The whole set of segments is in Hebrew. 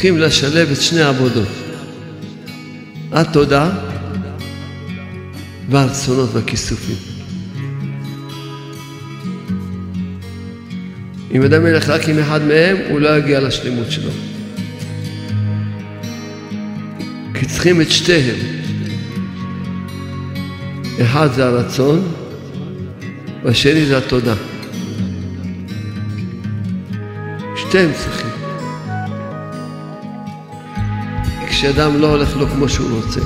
צריכים לשלב את שני העבודות. התודה והרצונות והכיסופים. אם אדם ילך רק עם אחד מהם, הוא לא יגיע לשלמות שלו. כי צריכים את שתיהם. אחד זה הרצון, והשני זה התודה. שתיהם צריכים. כשאדם לא הולך לו כמו שהוא רוצה.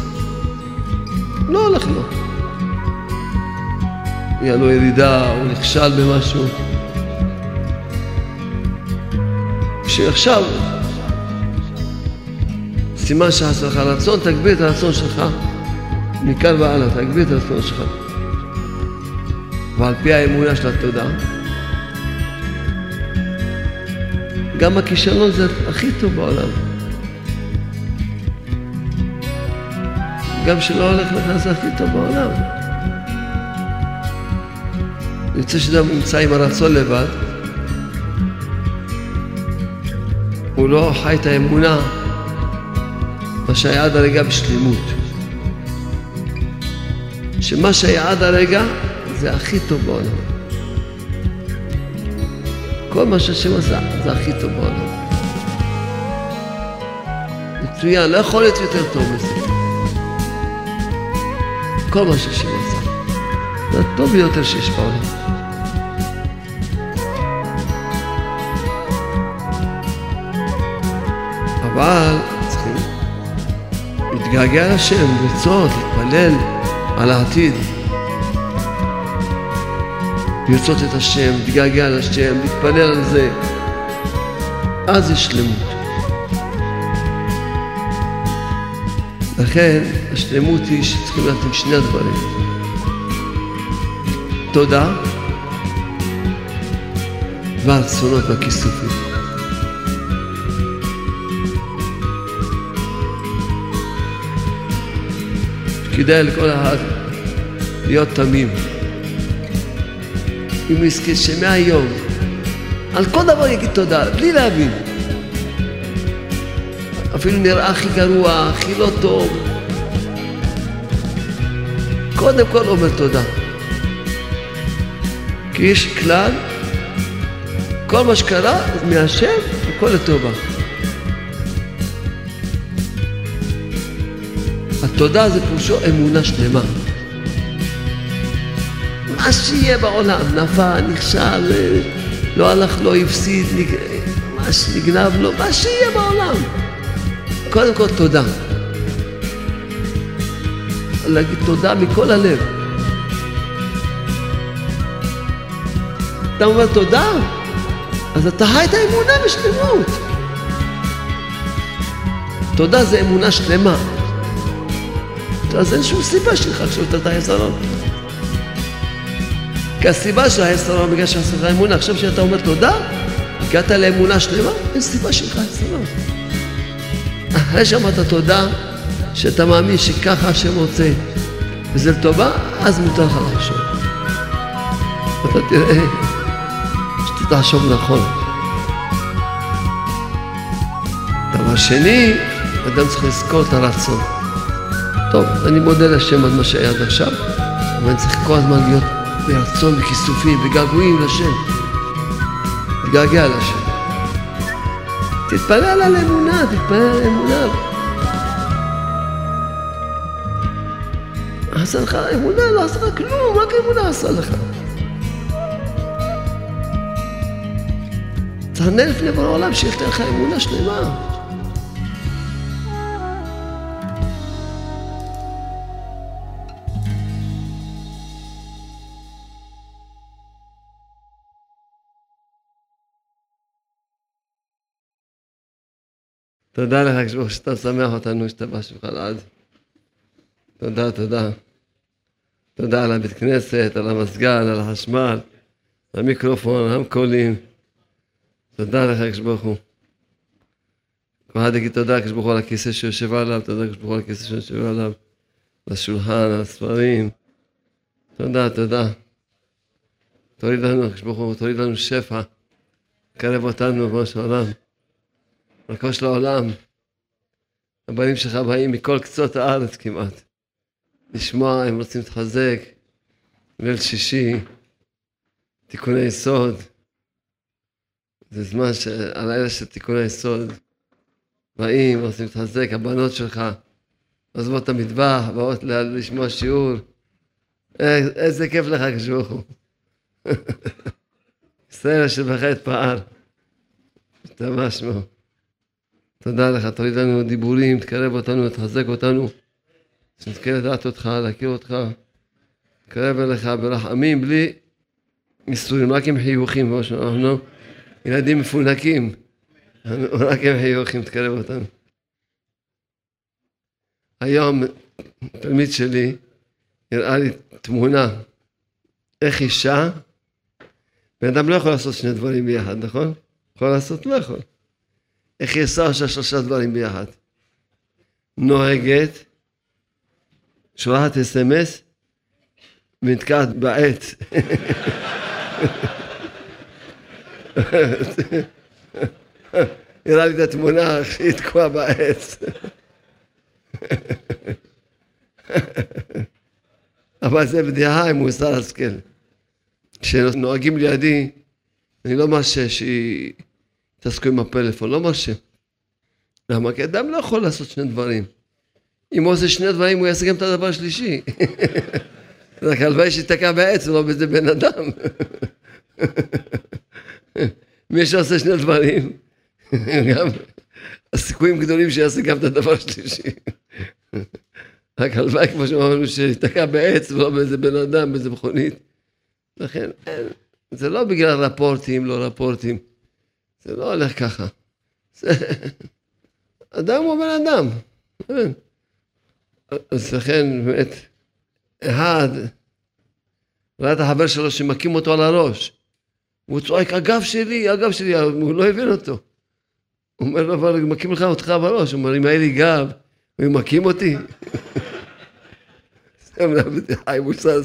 לא הולך לו. היה לו ירידה, הוא נכשל במשהו. שעכשיו, סימן שחס לך רצון, תגביר את הרצון שלך מכאן והלאה, תגביר את הרצון שלך. ועל פי האמונה של התודה, גם הכישלון זה הכי טוב בעולם. גם שלא הולך לך זה הכי טוב בעולם. יוצא שאדם נמצא עם הרצון לבד, הוא לא חי את האמונה, מה שהיה עד הרגע בשלמות. שמה שהיה עד הרגע זה הכי טוב בעולם. כל מה שהשם עשה זה הכי טוב בעולם. מצוין, לא יכול להיות יותר טוב מזה. כל מה שהשם עשה. זה הטוב ביותר שיש בעולם. אבל צריכים להתגעגע לשם, לרצות, להתפלל על העתיד. לרצות את השם, להתגעגע לשם, להתפלל על זה. אז יש שלמות. לכן השלמות היא שצריכים לדעת עם שני הדברים. תודה והרצונות והכיסופים. כדאי לכל אחד להיות תמים. אם הוא יזכה שמהיום על כל דבר יגיד תודה, בלי להבין. אפילו נראה הכי גרוע, הכי לא טוב. קודם כל אומר תודה. כי יש כלל, כל מה שקרה מהשם, הכל לטובה. התודה זה פירושו אמונה שלמה. מה שיהיה בעולם, נפל, נכשל, לא הלך, לא הפסיד, נג... מה שנגנב לו, מה שיהיה בעולם. קודם כל תודה. להגיד תודה מכל הלב. אתה אומר תודה, אז אתה חי את האמונה בשלמות. תודה זה אמונה שלמה. אז אין שום סיבה שלך עכשיו לתת היסרון. כי הסיבה של היסרון בגלל שעשית אמונה. עכשיו שאתה אומר תודה, הגעת לאמונה שלמה, אין סיבה שלך היסרון. אחרי שאמרת תודה, שאתה מאמין שככה השם רוצה, וזה לטובה, אז מותר לך לחשוב. אתה תראה שאתה תחשוב נכון. דבר שני, אדם צריך לזכור את הרצון. טוב, אני מודה להשם על מה שהיה עד עכשיו, אבל אני צריך כל הזמן להיות ברצון וכיסופים וגעגועים לשם. להתגעגע לשם. תתפלל על אמונה, תתפלל על אמונה. עשה לך אמונה, לא עשה לך כלום, רק אמונה עשה לך. תענה לפני בורא העולם שייתן לך אמונה שלמה. תודה לך, שאתה משמח אותנו, שאתה בא שלך לעד. תודה, תודה. תודה על הבית כנסת, על המזגן, על החשמל, המיקרופון, המקולים. תודה לך, כשברוך הוא. ואחד יגיד תודה לקדוש ברוך הוא על הכיסא שיושב עליו, תודה לקדוש ברוך הוא על הכיסא שיושב עליו, לשולחן, על הספרים. תודה, תודה. תוריד לנו, הקדוש ברוך הוא, תוריד לנו שפע. קרב אותנו, ריבונו של מלכו של העולם. הבנים שלך באים מכל קצות הארץ כמעט. לשמוע, הם רוצים להתחזק. ליל שישי, תיקוני יסוד. זה זמן הלילה של תיקוני יסוד. באים, רוצים להתחזק, הבנות שלך עוזבות את המטבח, באות לשמוע שיעור. איזה כיף לך, כשברוך הוא. ישראל אשר בחטא פעל. השתמש שמו. תודה לך, תוריד לנו דיבורים, תקרב אותנו, תחזק אותנו. שנזכה לדעת אותך, להכיר אותך. תקרב אליך ברחמים, בלי מסתורים, רק עם חיוכים, כמו שאנחנו ילדים מפונקים. רק עם חיוכים, תקרב אותנו. היום תלמיד שלי הראה לי תמונה איך אישה, בן אדם לא יכול לעשות שני דברים ביחד, נכון? יכול לעשות? לא יכול. איך היא עושה עכשיו שלושה דברים ביחד? נוהגת, שולחת אס.אם.אס ונתקעת בעץ. הראה לי את התמונה היא תקועה בעץ. אבל זה בדיחה עם מוסר השכל. כשנוהגים לידי, אני לא מרשה שיתעסקו עם הפלאפון, לא מרשה. למה? כי אדם לא יכול לעשות שני דברים. אם הוא עושה שני דברים, הוא יעשה גם את הדבר השלישי. רק הלוואי שיתקע בעץ ולא באיזה בן אדם. מי שעושה שני דברים, גם הסיכויים גדולים שיעשה גם את הדבר השלישי. רק הלוואי, כמו שאמרנו, שיתקע בעץ ולא באיזה בן אדם, באיזה מכונית. לכן, זה לא בגלל רפורטים, לא רפורטים. זה לא הולך ככה. זה... אדם הוא בן אדם. אז לכן, באמת, אחד, ראה את החבר שלו שמכים אותו על הראש. הוא צועק, הגב שלי, הגב שלי, הוא לא הבין אותו. הוא אומר לו, אבל מכים לך אותך בראש. הוא אומר, אם היה לי גב, הוא מכים אותי. סתם חי מוסר.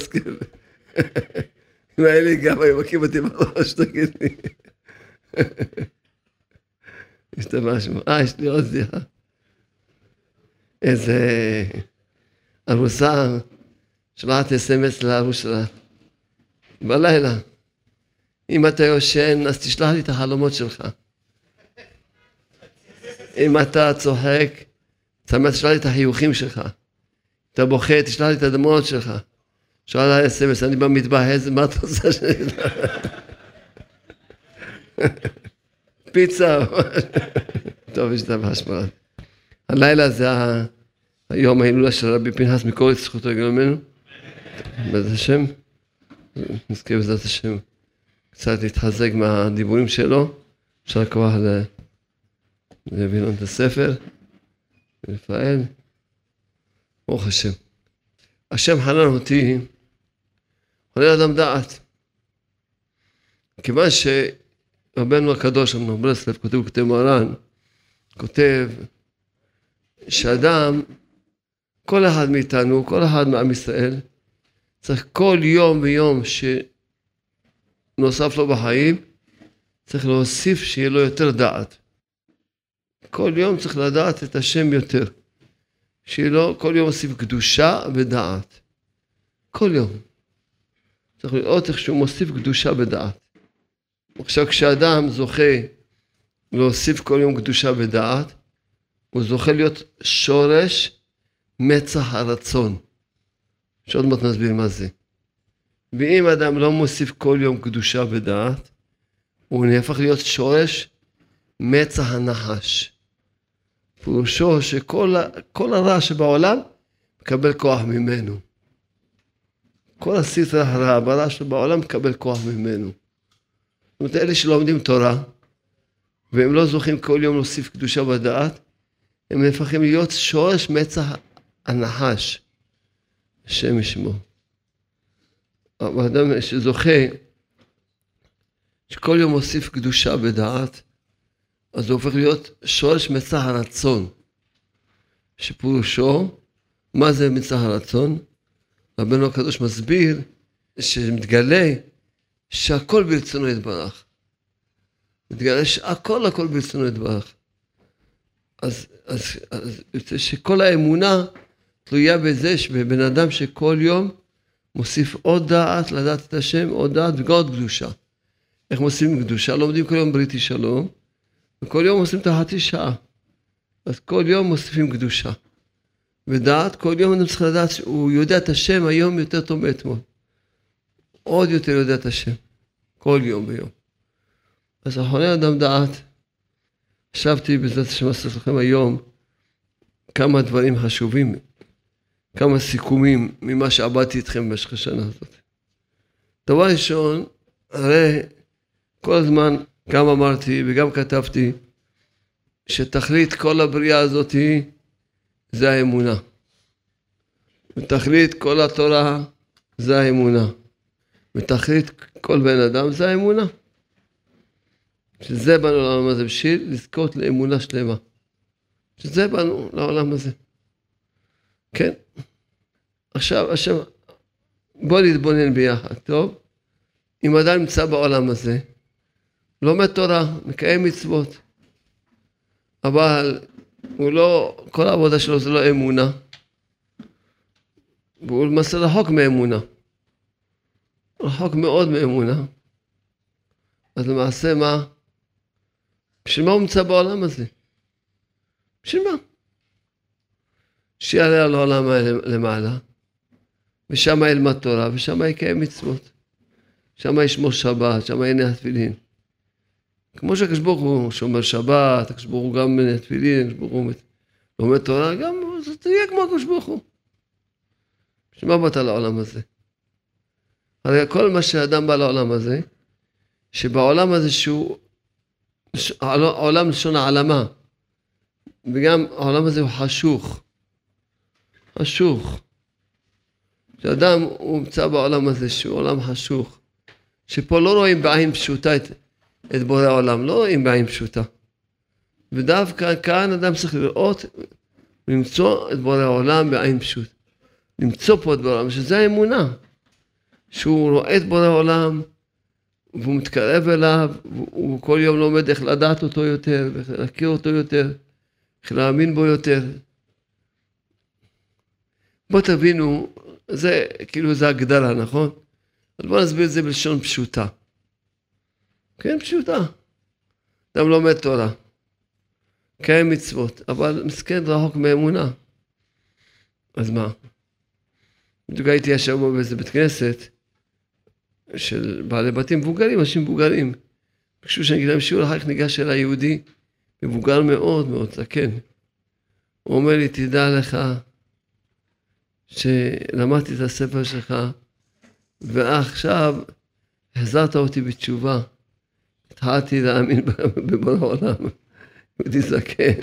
אם היה לי גב, היו מכים אותי בראש, תגיד לי. השתמשנו. אה, יש לי עוד זיחה. איזה ארוסה שלחת אס.אם.אס לארוס שלה. בלילה. אם אתה יושן, אז תשלח לי את החלומות שלך. אם אתה צוחק, תשלח לי את החיוכים שלך. אתה בוכה, תשלח לי את הדמעות שלך. שואל אס.אם.אס, אני במטבח, איזה, מה אתה עושה שאני... פיצה. טוב, יש דבר שמונה. הלילה זה היום ההילולה של רבי פנחס מקורת זכותו יגלומנו. בעזרת השם. נזכה בעזרת השם קצת להתחזק מהדיבורים שלו. אפשר כוח להביא לנו את הספר, רפאל. ברוך השם. השם חנן אותי, חולל אדם דעת. כיוון שרבנו הקדוש, אמנון ברסלב, כותב כותב מרן, כותב שאדם, כל אחד מאיתנו, כל אחד מעם ישראל, צריך כל יום ויום שנוסף לו בחיים, צריך להוסיף שיהיה לו יותר דעת. כל יום צריך לדעת את השם יותר. שיהיה לו כל יום מוסיף קדושה ודעת. כל יום. צריך לראות איך שהוא מוסיף קדושה ודעת. עכשיו כשאדם זוכה להוסיף כל יום קדושה ודעת, הוא זוכה להיות שורש מצח הרצון. שעוד מעט נסביר מה זה. ואם אדם לא מוסיף כל יום קדושה ודעת, הוא נהפך להיות שורש מצח הנחש. פירושו שכל הרע שבעולם מקבל כוח ממנו. כל הסטרה הרע ברע שבעולם מקבל כוח ממנו. זאת אומרת, אלה שלומדים תורה, והם לא זוכים כל יום להוסיף קדושה בדעת, הם נהפכים להיות שורש מצח הנחש, השם ישמו. האדם שזוכה, שכל יום מוסיף קדושה בדעת, אז זה הופך להיות שורש מצח הרצון, שפירושו, מה זה מצח הרצון? רבנו הקדוש מסביר שמתגלה שהכל ברצונו יתברך. מתגלה שהכל הכל ברצונו יתברך. אז, אז, אז יוצא שכל האמונה תלויה בזה שבן אדם שכל יום מוסיף עוד דעת לדעת את השם, עוד דעת וגם עוד קדושה. איך מוסיפים קדושה? לומדים כל יום בריתי שלום, וכל יום עושים את החצי שעה. אז כל יום מוסיפים קדושה. ודעת, כל יום אדם צריך לדעת שהוא יודע את השם היום יותר טוב מאתמול. עוד יותר יודע את השם. כל יום ביום. אז אחרוני אדם דעת, חשבתי בעזרת השם לעשות לכם היום כמה דברים חשובים, כמה סיכומים ממה שעבדתי איתכם במשך השנה הזאת. דבר ראשון, הרי כל הזמן גם אמרתי וגם כתבתי שתכלית כל הבריאה הזאת זה האמונה. ותכלית כל התורה זה האמונה. ותכלית כל בן אדם זה האמונה. שזה באנו לעולם הזה, בשביל לזכות לאמונה שלמה. שזה באנו לעולם הזה. כן? עכשיו, עכשיו, בוא נתבונן ביחד, טוב? אם אדם נמצא בעולם הזה, לומד תורה, מקיים מצוות, אבל הוא לא, כל העבודה שלו זה לא אמונה, והוא למעשה רחוק מאמונה, רחוק מאוד מאמונה, אז למעשה מה? בשביל מה הוא נמצא בעולם הזה? בשביל מה? שיעלה על העולם למעלה, ושם ילמד תורה, ושם יקיים מצוות. שם ישמור שבת, שם יהיה תפילין. כמו שהקדוש ברוך הוא שומר שבת, הקדוש ברוך הוא גם תפילין, הקדוש ברוך הוא לומד תורה, גם זה תהיה כמו הקדוש ברוך הוא. בשביל מה באת לעולם הזה? הרי כל מה שאדם בא לעולם הזה, שבעולם הזה שהוא עולם לשון העלמה, וגם העולם הזה הוא חשוך. חשוך. שאדם הוא נמצא בעולם הזה שהוא עולם חשוך, שפה לא רואים בעין פשוטה את, את בורא העולם, לא רואים בעין פשוטה. ודווקא כאן אדם צריך לראות ולמצוא את בורא העולם בעין פשוט. למצוא פה את בורא העולם, שזה האמונה. שהוא רואה את בורא העולם והוא מתקרב אליו, הוא כל יום לומד איך לדעת אותו יותר, ואיך להכיר אותו יותר, איך להאמין בו יותר. בואו תבינו, זה כאילו זה הגדרה, נכון? אז בואו נסביר את זה בלשון פשוטה. כן, פשוטה. אדם לומד תורה, קיים מצוות, אבל מסכן רחוק מאמונה. אז מה? בדיוק הייתי השבוע באיזה בית כנסת, של בעלי בתים מבוגרים, אנשים מבוגרים. ביקשו שאני אגיד להם שיעור, אחר כך ניגש אל היהודי, מבוגר מאוד מאוד, זקן. הוא אומר לי, תדע לך שלמדתי את הספר שלך, ועכשיו החזרת אותי בתשובה. התחלתי להאמין בבורא העולם, יהודי זקן.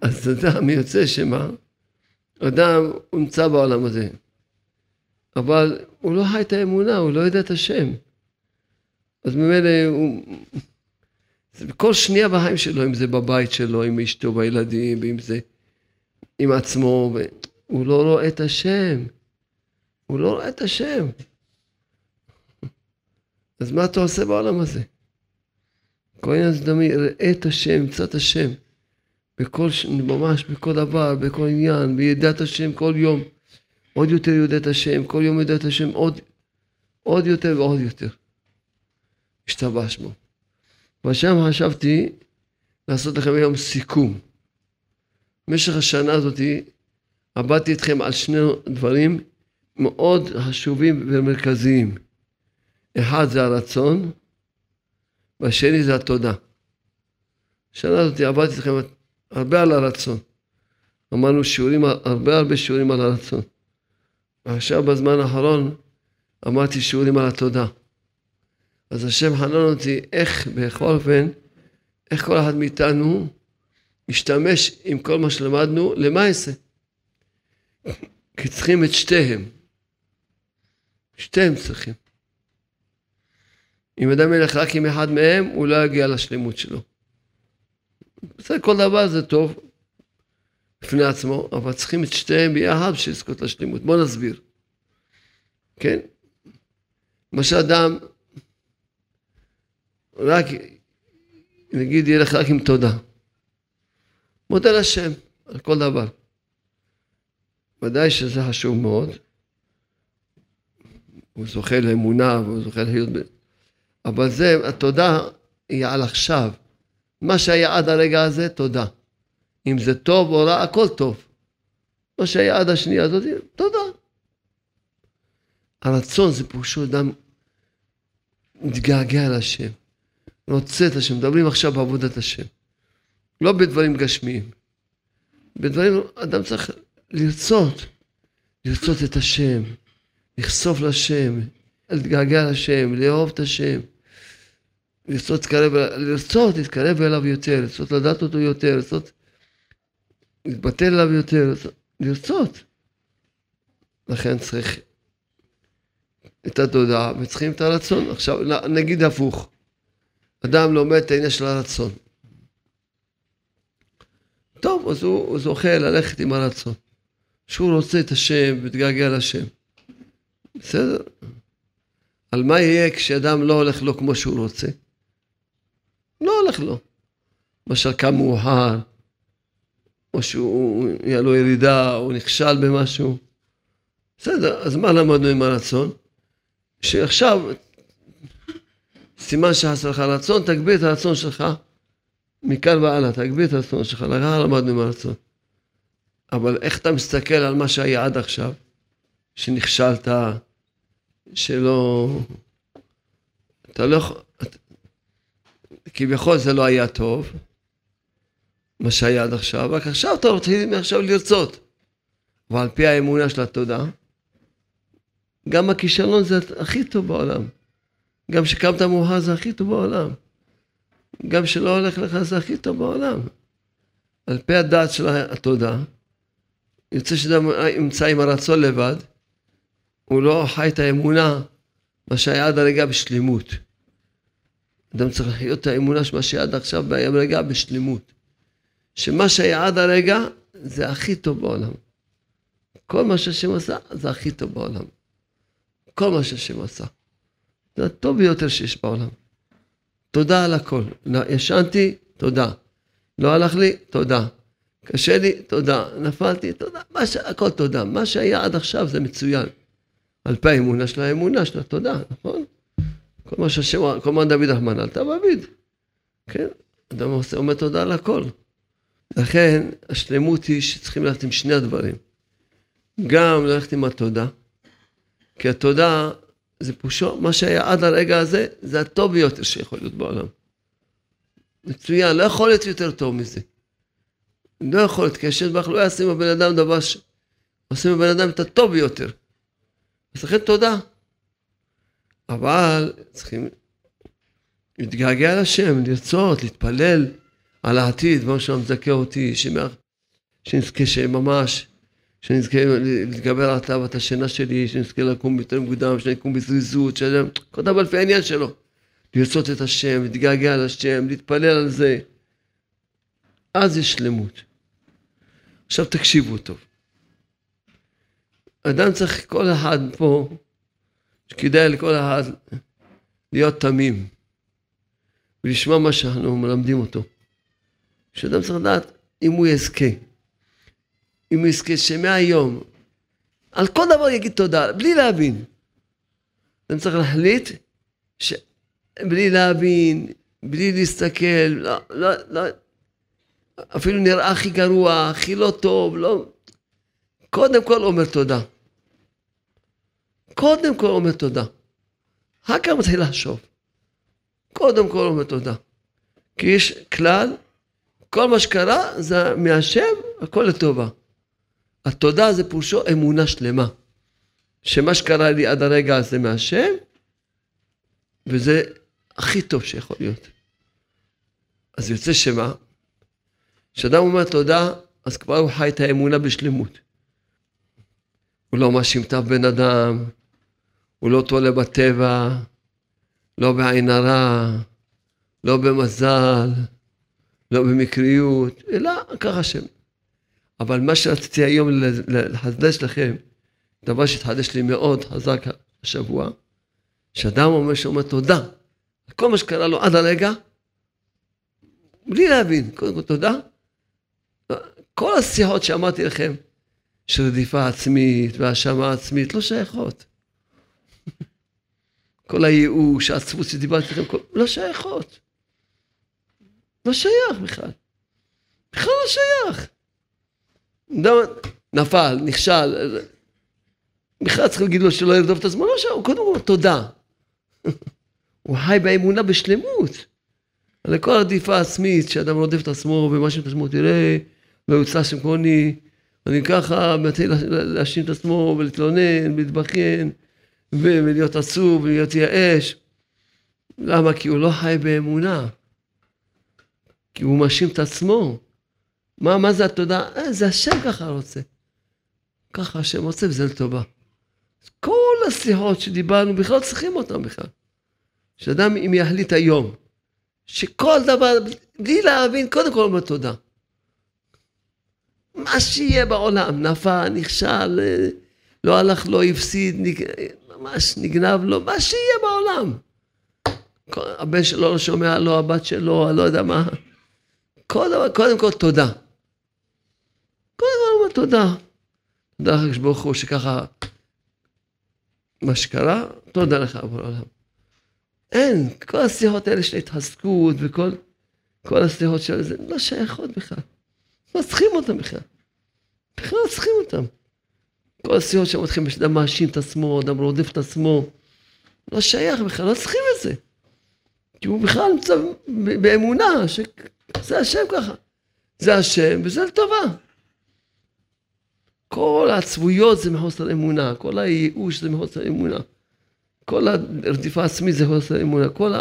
אז אתה יודע, מי יוצא שמה? אדם, הוא נמצא בעולם הזה. אבל הוא לא חי את האמונה, הוא לא יודע את השם. אז ממילא הוא... כל שנייה בחיים שלו, אם זה בבית שלו, עם אשתו, בילדים, ואם זה עם עצמו, ו... הוא לא רואה את השם. הוא לא רואה את השם. אז מה אתה עושה בעולם הזה? כל עניין זה דמי, ראה את השם, מצא את השם. בכל, ממש בכל דבר, בכל עניין, בידע את השם כל יום. עוד יותר יודע את השם, כל יום יודע את השם עוד, עוד יותר ועוד יותר. השתבש בו. ושם חשבתי לעשות לכם היום סיכום. במשך השנה הזאתי עבדתי איתכם על שני דברים מאוד חשובים ומרכזיים. אחד זה הרצון, והשני זה התודה. השנה הזאת עבדתי איתכם הרבה על הרצון. אמרנו שיעורים, הרבה הרבה שיעורים על הרצון. ועכשיו בזמן האחרון אמרתי שיעורים על התודה. אז השם חנן אותי איך בכל אופן, איך כל אחד מאיתנו ישתמש עם כל מה שלמדנו למעשה. כי צריכים את שתיהם. שתיהם צריכים. אם אדם ילך רק עם אחד מהם, הוא לא יגיע לשלמות שלו. בסדר, כל דבר זה טוב בפני עצמו, אבל צריכים את שתיהם ביחד בשביל לזכות לשלימות. בואו נסביר. כן? מה שאדם רק, נגיד, ילך רק עם תודה. מודה לשם על כל דבר. ודאי שזה חשוב מאוד. הוא זוכה לאמונה והוא זוכה להיות... אבל זה, התודה היא על עכשיו. מה שהיה עד הרגע הזה, תודה. אם זה טוב או רע, הכל טוב. מה שהיה עד השנייה הזאת, תודה. הרצון זה פירושו אדם מתגעגע להשם, רוצה את השם, מדברים עכשיו בעבודת השם. לא בדברים גשמיים. בדברים, אדם צריך לרצות, לרצות את השם, לחשוף לשם, להתגעגע לשם, לאהוב את השם. לרצות להתקרב, אליו יותר, לרצות לדעת אותו יותר, לרצות להתבטל אליו יותר, לרצות. לכן צריך את התודעה וצריכים את הרצון. עכשיו נגיד הפוך, אדם לומד את העניין של הרצון. טוב, אז הוא זוכה ללכת עם הרצון. שהוא רוצה את השם ומתגעגע לשם. בסדר? על מה יהיה כשאדם לא הולך לו כמו שהוא רוצה? לא הולך לו. למשל קם מאוחר, או שהוא, יהיה לו ירידה, או נכשל במשהו. בסדר, אז מה למדנו עם הרצון? שעכשיו, סימן שחסר לך רצון, תגביר את הרצון שלך מכאן והלאה, תגביר את הרצון שלך, לכך למדנו עם הרצון. אבל איך אתה מסתכל על מה שהיה עד עכשיו, שנכשלת, שלא... אתה לא יכול... כביכול זה לא היה טוב, מה שהיה עד עכשיו, רק עכשיו אתה רוצה מעכשיו לרצות. אבל על פי האמונה של התודה, גם הכישלון זה הכי טוב בעולם. גם שקמת מאוחר זה הכי טוב בעולם. גם שלא הולך לך זה הכי טוב בעולם. על פי הדעת של התודה, יוצא שאדם נמצא עם הרצון לבד, הוא לא חי את האמונה, מה שהיה עד הרגע בשלמות. אדם צריך לחיות את האמונה שמה שהיה עד עכשיו ברגע בשלמות. שמה שהיה עד הרגע זה הכי טוב בעולם. כל מה שהשם עשה זה הכי טוב בעולם. כל מה שהשם עשה. זה הטוב ביותר שיש בעולם. תודה על הכל. ישנתי, תודה. לא הלך לי, תודה. קשה לי, תודה. נפלתי, תודה. מה ש... הכל תודה. מה שהיה עד עכשיו זה מצוין. על פי האמונה של האמונה של התודה, נכון? כל מה שהשם, כל מה דוד רחמנא, אתה מעביד. כן? אדם אומר תודה על הכל. לכן, השלמות היא שצריכים ללכת עם שני הדברים. גם ללכת עם התודה, כי התודה זה פושו, מה שהיה עד הרגע הזה, זה הטוב ביותר שיכול להיות בעולם. מצוין, לא יכול להיות יותר טוב מזה. לא יכול להיות, כי השם ברוך לא יעשה עם הבן אדם דבר ש... עושים עם הבן אדם את הטוב ביותר. אז לכן תודה. אבל צריכים להתגעגע לשם, לרצות, להתפלל על העתיד, כמו שהוא מזכה אותי, שנזכה שממש שנזכה להתגבר על תאוות השינה שלי, שנזכה לקום יותר מוקדם, שנקום בזריזות, שאדם, כל דבר לפי העניין שלו. לרצות את השם, להתגעגע על השם, להתפלל על זה. אז יש שלמות. עכשיו תקשיבו טוב. אדם צריך, כל אחד פה, שכדאי לכל אחד להיות תמים ולשמוע מה שאנחנו מלמדים אותו. שאדם צריך לדעת אם הוא יזכה. אם הוא יזכה שמהיום, על כל דבר יגיד תודה, בלי להבין. אני צריך להחליט ש... בלי להבין, בלי להסתכל, לא, לא, לא, אפילו נראה הכי גרוע, הכי לא טוב, לא... קודם כל אומר תודה. קודם כל אומר תודה. אחר כך מתחיל לחשוב. קודם כל אומר תודה. כי יש כלל, כל מה שקרה זה מהשם, הכל לטובה. התודה זה פירושו אמונה שלמה. שמה שקרה לי עד הרגע הזה מהשם, וזה הכי טוב שיכול להיות. אז יוצא שמה? כשאדם אומר תודה, אז כבר הוא חי את האמונה בשלמות. הוא לא מאשים את אף בן אדם, הוא לא תולה בטבע, לא בעין הרע, לא במזל, לא במקריות, אלא ככה השם. אבל מה שרציתי היום לחדש לכם, דבר שהתחדש לי מאוד חזק השבוע, שאדם אומר שאומר תודה, כל מה שקרה לו עד הרגע, בלי להבין, קודם כל תודה. כל השיחות שאמרתי לכם, של רדיפה עצמית והאשמה עצמית, לא שייכות. כל הייאוש, העצבות שדיברתי לכם, לא שייכות. לא שייך בכלל. בכלל לא שייך. נפל, נכשל, בכלל צריך להגיד לו שלא ירדוף את עצמו, לא שייך, קודם כל תודה. הוא חי באמונה בשלמות. על כל הרדיפה העצמית, שאדם רודף את עצמו ומשהו את עצמו, תראה, לא יוצא שם כמוני, אני ככה מתחיל להאשים את עצמו ולהתלונן ולהתבכיין ולהיות עצוב ולהיות ייאש. למה? כי הוא לא חי באמונה. כי הוא מאשים את עצמו. מה, מה זה התודה? אה, זה השם ככה רוצה. ככה השם רוצה וזה לטובה. כל השיחות שדיברנו, בכלל לא צריכים אותם בכלל. שאדם אם יחליט היום, שכל דבר, בלי להבין, קודם כל אומר תודה. מה שיהיה בעולם, נפל, נכשל, לא הלך, לא הפסיד, נג... ממש נגנב לו, מה שיהיה בעולם. הבן שלו לא שומע לו, הבת שלו, לא יודע מה. קודם, קודם כל תודה. קודם כל תודה. תודה לך ברוך הוא שככה, מה שקרה, תודה לך עבור העולם. אין, כל השיחות האלה של התחזקות וכל כל השיחות של זה, לא שייכות בכלל. לא צריכים אותם בכלל. בכלל לא צריכים אותם. כל השיחות שמתחילים, שאדם מאשים את עצמו, אדם רודף את עצמו, לא שייך בכלל, לא צריכים את זה. כי הוא בכלל נמצא באמונה שזה השם ככה. זה השם וזה לטובה. כל העצבויות זה מחוסר אמונה, כל הייאוש זה מחוסר אמונה. כל הרדיפה העצמית זה חוסר אמונה, כל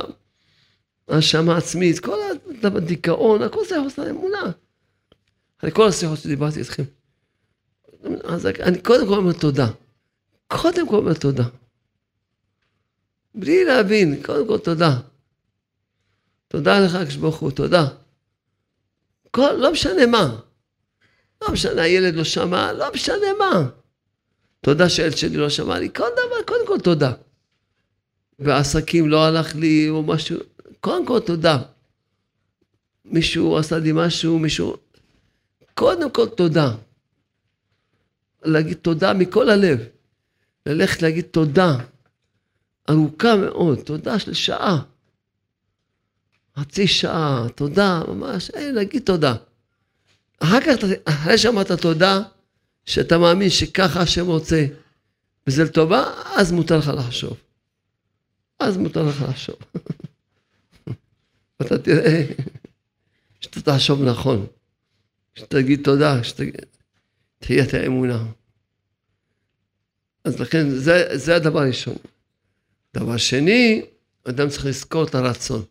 ההאשמה העצמית, כל הדיכאון, הכל זה חוסר אמונה. אחרי כל השיחות שדיברתי איתכם. אז אני קודם כל אומר תודה. קודם כל אומר תודה. בלי להבין, קודם כל תודה. תודה לך, הקדוש הוא, תודה. כל, לא משנה מה. לא משנה, הילד לא שמע, לא משנה מה. תודה שהילד שלי לא שמע לי, כל דבר, קודם כל תודה. ועסקים לא הלך לי, או משהו, קודם כל תודה. מישהו עשה לי משהו, מישהו... קודם כל תודה. להגיד תודה מכל הלב. ללכת להגיד תודה ארוכה מאוד, תודה של שעה. חצי שעה, תודה, ממש, אין, להגיד תודה. אחר כך, אחרי שאמרת תודה, שאתה מאמין שככה השם רוצה, וזה לטובה, אז מותר לך לחשוב. אז מותר לך לחשוב. ואתה תראה שאתה תחשוב נכון, שתגיד תודה, שתהיה את האמונה. אז לכן זה, זה הדבר הראשון. דבר שני, אדם צריך לזכור את הרצון.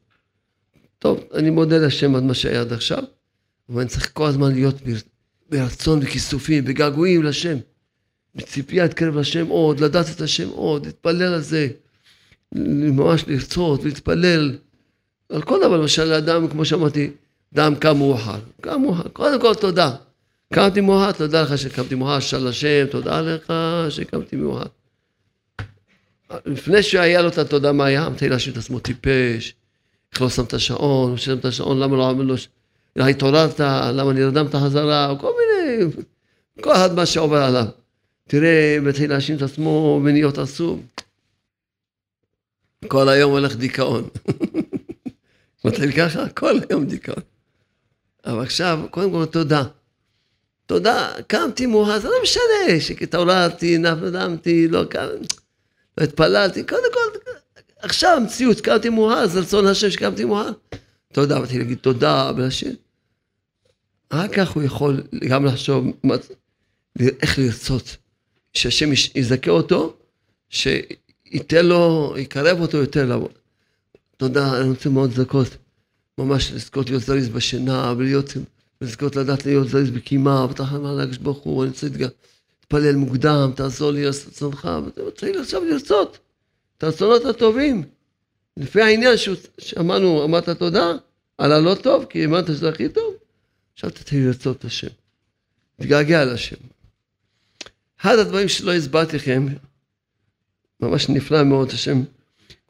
טוב, אני מודה לשם על מה שהיה עד עכשיו, אבל אני צריך כל הזמן להיות ברצון וכיסופים, בגעגועים לשם. בציפייה להתקרב לשם עוד, לדעת את השם עוד, להתפלל על זה. ממש לרצות, להתפלל, על כל דבר, למשל לאדם, כמו שאמרתי, אדם קם מאוחר, קם מאוחר, קודם כל תודה. קמתי מאוחר, תודה לך שקמתי מאוחר, של השם, תודה לך שקמתי מאוחר. לפני שהיה לו את התודה מה היה, מתחיל להאשים את עצמו טיפש, לא שם את השעון, הוא שם את השעון, למה לא לו, התעוררת, למה נרדמת חזרה, כל מיני, כל אחד מה שעובר עליו. תראה, מתחיל להאשים את עצמו ונהיות עצוב. כל היום הולך דיכאון. מתחיל ככה, כל היום דיכאון. אבל עכשיו, קודם כל תודה. תודה, קמתי מאוחר, זה לא משנה שהתעוררתי, נפלדמתי, לא קם, לא התפללתי, קודם כל, עכשיו המציאות, קמתי מאוחר, זה רצון השם שקמתי מאוחר. תודה, באתי להגיד תודה ולשם. רק כך הוא יכול גם לחשוב איך לרצות, שהשם יזכה אותו, ש... ייתן לו, יקרב אותו יותר לעבוד. תודה, אני רוצה מאוד לזכות, ממש לזכות להיות זריז בשינה, ולהיות, לזכות לדעת להיות זריז בקימה, ותחנה להגש ברוך הוא, אני רוצה להתפלל מוקדם, תעזור לי לעשות רצונך, רוצה עכשיו לרצות את הרצונות הטובים. לפי העניין שאמרנו, אמרת תודה, על הלא טוב, כי האמנת שזה הכי טוב, עכשיו תתחיל לרצות את השם. תתגעגע לשם. אחד הדברים שלא הסברתי לכם, ממש נפלא מאוד השם,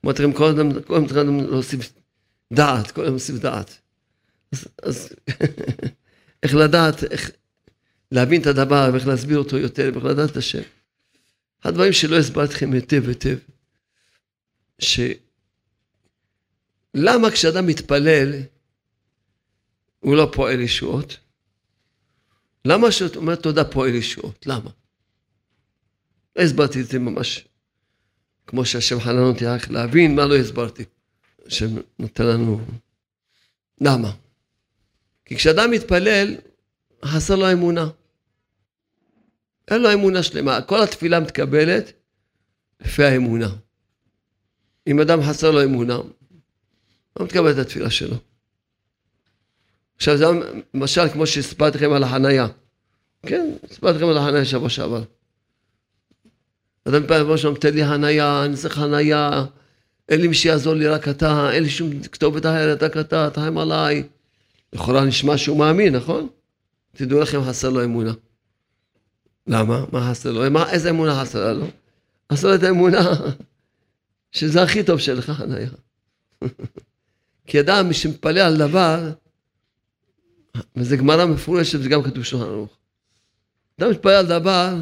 אמרתי לכם, כל אדם, כל אדם צריך להוסיף דעת, כל אדם להוסיף דעת. אז, אז איך לדעת, איך להבין את הדבר, ואיך להסביר אותו יותר, ואיך לדעת את השם. הדברים שלא הסברתי לכם היטב היטב, שלמה כשאדם מתפלל, הוא לא פועל ישועות? למה שאתה אומר תודה פועל ישועות? למה? לא הסברתי את זה ממש כמו שהשם חנן אותי רק להבין מה לא הסברתי. השם נותן לנו... למה? כי כשאדם מתפלל, חסר לו אמונה. אין לו אמונה שלמה. כל התפילה מתקבלת לפי האמונה. אם אדם חסר לו אמונה, לא מתקבל את התפילה שלו. עכשיו זה למשל כמו שהסברתי לכם על החנייה. כן, הסברתי לכם על החנייה שבוע שעבר. אדם מתפלל לבוא שם, תן לי חנייה, אני צריך חנייה, אין לי מי שיעזור לי, רק אתה, אין לי שום כתובת אחרת, רק אתה, תחם עליי. לכאורה נשמע שהוא מאמין, נכון? תדעו לכם, חסר לו אמונה. למה? מה חסר לו? מה, איזה אמונה חסרה לו? חסר לו את האמונה שזה הכי טוב שלך חניה. כי אדם שמתפלא על דבר, וזה גמרא מפורשת וזה גם כתוב שולחן ערוך. אדם מתפלא על דבר,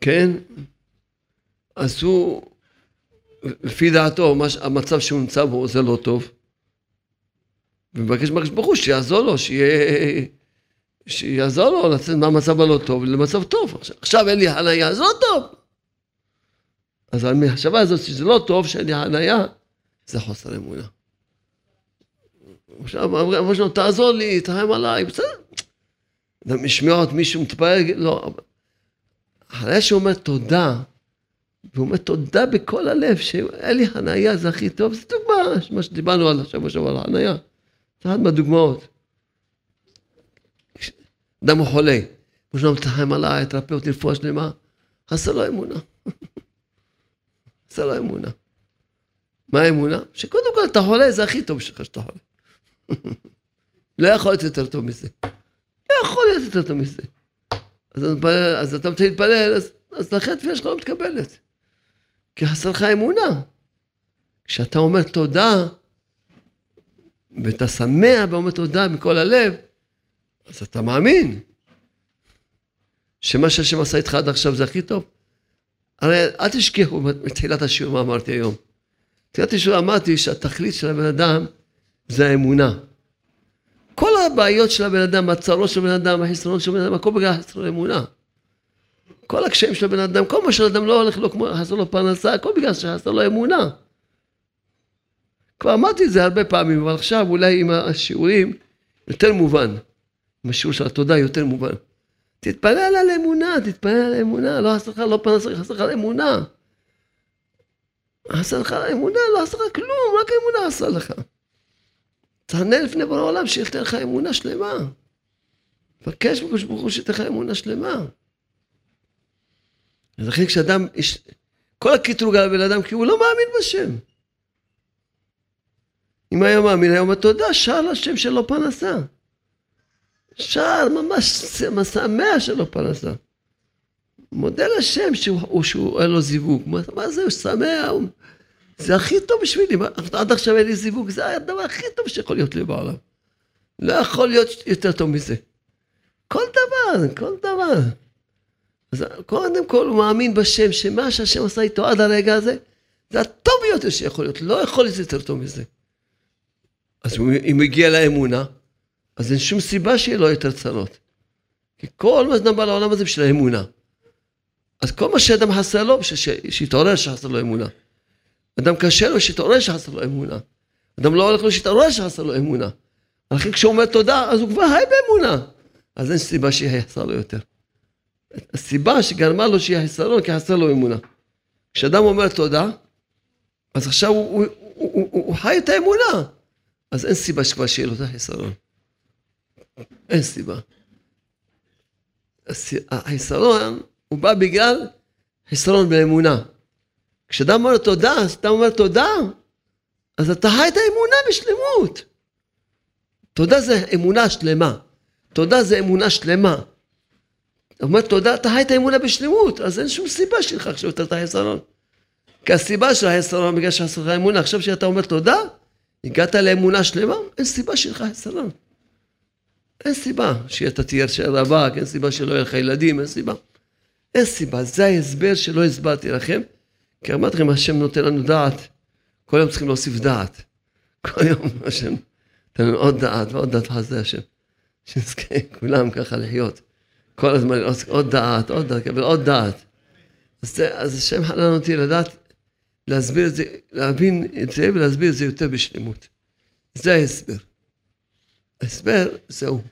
כן? אז הוא, לפי דעתו, המצב שהוא נמצא בו זה לא טוב. ומבקש מהקדוש ברוך הוא שיעזור לו, שיהיה... שיעזור לו לצאת מהמצב הלא טוב למצב טוב. עכשיו, עכשיו אין לי חניה, זה לא טוב. אז המחשבה הזאת שזה לא טוב שאין לי חניה, זה חוסר אמונה. עכשיו, אמרו שלו, תעזור לי, תרחם עליי, בסדר. משמיע עוד מישהו מתפלל, לא. אחרי שהוא אומר תודה, והוא אומר תודה בכל הלב, שאין לי חניה, זה הכי טוב, זה דוגמה, מה שדיברנו על השבוע שעבר על חניה. זה אחת מהדוגמאות. אדם הוא חולה, כמו שלא מתחם עליי, תרפא אותי רפואה שלמה, חסר לו אמונה. חסר לו אמונה. מה האמונה? שקודם כל אתה חולה, זה הכי טוב שלך שאתה חולה. לא יכול להיות יותר טוב מזה. לא יכול להיות יותר טוב מזה. אז, מתפלל, אז אתה מתחיל להתפלל, אז, אז לכן התפילה שלך לא מתקבלת. כי חסר לך אמונה. כשאתה אומר תודה, ואתה שמח ואומר תודה מכל הלב, אז אתה מאמין שמה שהשם עשה איתך עד עכשיו זה הכי טוב. הרי אל תשכחו בתחילת השיעור מה אמרתי היום. בתחילת השיעור אמרתי שהתכלית של הבן אדם זה האמונה. כל הבעיות של הבן אדם, הצרות של הבן אדם, החסרונות של הבן אדם, הכל בגלל חסרון אמונה. כל הקשיים של הבן אדם, כל מה שלאדם לא הולך לו כמו חסר לו פרנסה, הכל בגלל שחסר לו אמונה. כבר אמרתי את זה הרבה פעמים, אבל עכשיו אולי עם השיעורים יותר מובן. עם השיעור של התודה יותר מובן. תתפלל על אמונה, תתפלל על אמונה, לא חסר לך לא פרנסה, חסר לך אמונה. חסר לך אמונה, לא חסר לך כלום, רק אמונה עשה לך. תענה לפני בורא העולם שייתן לך אמונה שלמה. תבקש בקדוש ברוך הוא שייתן לך אמונה שלמה. אז לכן כשאדם, כל הקטרוג על הבן אדם, כי הוא לא מאמין בשם. אם היה מאמין, היה אומר תודה, שר לשם שלו פרנסה. שר ממש שמח שלו פרנסה. מודה לשם שהוא, שהוא אין לו זיווג. מה זה, הוא שמח, הוא... זה הכי טוב בשבילי, עד עכשיו אין לי זיווג, זה הדבר הכי טוב שיכול להיות לי בעולם. לא יכול להיות יותר טוב מזה. כל דבר, כל דבר. אז קודם כל הוא מאמין בשם, שמה שהשם עשה איתו עד הרגע הזה, זה הטוב ביותר שיכול להיות, לא יכול להיות יותר טוב מזה. אז אם הוא הגיע לאמונה, אז אין שום סיבה שיהיה לו יותר צרות. כי כל מה שאדם בא לעולם הזה בשביל האמונה. אז כל מה שאדם חסר לו, שיתעורר שחסר לו אמונה. אדם קשה לו, שיתעורר שחסר לו אמונה. אדם לא הולך לו, שיתעורר שחסר לו אמונה. לכן כשהוא אומר תודה, אז הוא כבר חי באמונה. אז אין סיבה שיהיה חסר לו יותר. הסיבה שגרמה לו שיהיה חסרון, כי חסר לו אמונה. כשאדם אומר תודה, אז עכשיו הוא, הוא, הוא, הוא, הוא חי את האמונה. אז אין סיבה שכבר שיהיה לו את החיסרון. אין סיבה. החיסרון הוא בא בגלל חיסרון באמונה. כשאדם אומר תודה, אז אתה אומר תודה, אז אתה חי את האמונה בשלמות. תודה זה אמונה שלמה. תודה זה אמונה שלמה. אתה אומר תודה, אתה חי את האמונה בשלמות, אז אין שום סיבה שלך עכשיו את החסרון. כי הסיבה של החסרון, בגלל שחסר לך אמונה, עכשיו שאתה אומר תודה, הגעת לאמונה שלמה, אין סיבה שלך חסרון. אין סיבה שאתה תהיה רווק, אין סיבה שלא יהיה לך ילדים, אין סיבה. אין סיבה, זה ההסבר שלא הסברתי לכם, כי אמרתי לכם, השם נותן לנו דעת, כל יום צריכים להוסיף דעת. כל יום השם נותן לנו עוד דעת ועוד דעת, חסדי השם. שנזכה כולם ככה לחיות. כל הזמן עוד דעת, עוד דעת, קבל עוד דעת. אז, זה, אז השם חנן אותי לדעת, להסביר את זה, להבין את זה ולהסביר את זה יותר בשלמות. זה ההסבר. ההסבר זהו.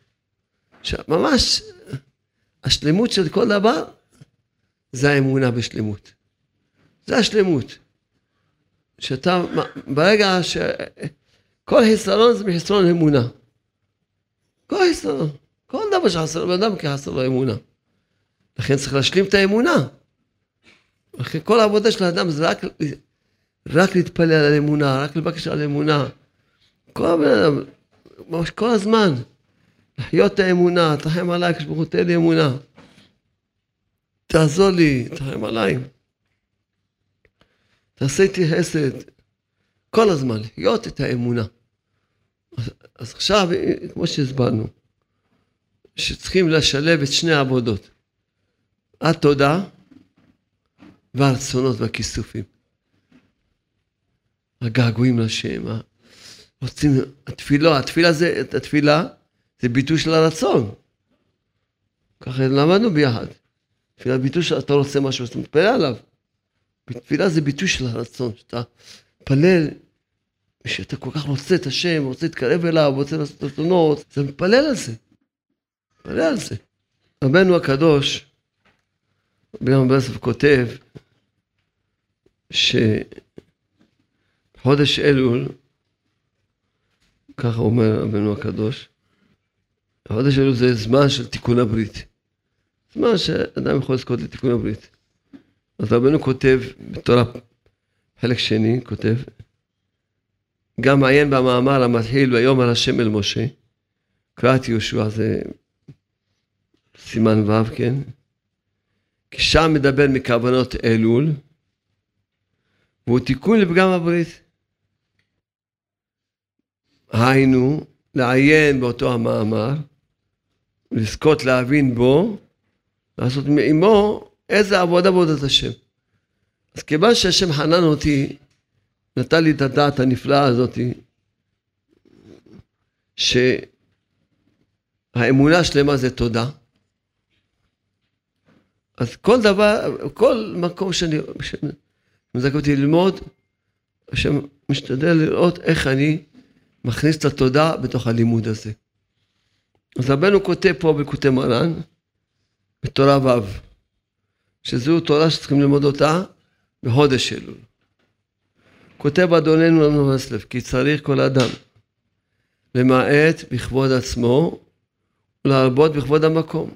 שממש השלמות של כל דבר זה האמונה בשלמות. זה השלמות. שאתה, ברגע שכל חיסרון זה מחסרון אמונה. כל חיסרון. כל דבר שחסר לבן אדם כי חסר לו אמונה. לכן צריך להשלים את האמונה. לכן כל העבודה של האדם זה רק, רק להתפלל על אמונה, רק לבקש על אמונה. כל, כל הזמן. לחיות האמונה, תרחם עליי, כשברוך הוא תן לי אמונה. תעזור לי, תרחם עליי. תעשה איתי חסד. כל הזמן, לחיות את האמונה. אז, אז עכשיו, כמו שהסברנו, שצריכים לשלב את שני העבודות. התודה והרצונות והכיסופים. הגעגועים לשם, רוצים, התפילה, התפילה זה, התפילה זה ביטוי של הרצון. ככה למדנו ביחד. תפילה ביטוי שאתה רוצה משהו, אתה מתפלל עליו. תפילה זה ביטוי של הרצון, שאתה מתפלל, שאתה כל כך רוצה את השם, רוצה להתקרב אליו, רוצה לעשות רצונות, אתה מתפלל על זה. מתפלל על זה. רבנו הקדוש, רבי יום ברסלב כותב, שחודש אלול, ככה אומר רבנו הקדוש, חודש אלול זה זמן של תיקון הברית. זמן שאדם יכול לזכות לתיקון הברית. אז רבנו כותב בתורה, חלק שני, כותב, גם מעיין במאמר המתחיל ויאמר השם אל משה, קראתי יהושע זה סימן ו', כן? כי שם מדבר מכוונות אלול, והוא תיקון לפגם הברית. היינו, לעיין באותו המאמר, לזכות להבין בו, לעשות עמו איזה עבודה עבודת השם. אז כיוון שהשם חנן אותי, נתן לי את הדעת הנפלאה הזאתי, שהאמונה שלמה זה תודה. אז כל דבר, כל מקום שאני, שמזכה אותי ללמוד, השם משתדל לראות איך אני מכניס את התודה בתוך הלימוד הזה. אז רבנו כותב פה בקוטי מרן, בתורה ו', שזו תורה שצריכים ללמוד אותה בחודש אלול. כותב אדוננו לנו ברסלב, כי צריך כל אדם למעט בכבוד עצמו ולהרבות בכבוד המקום.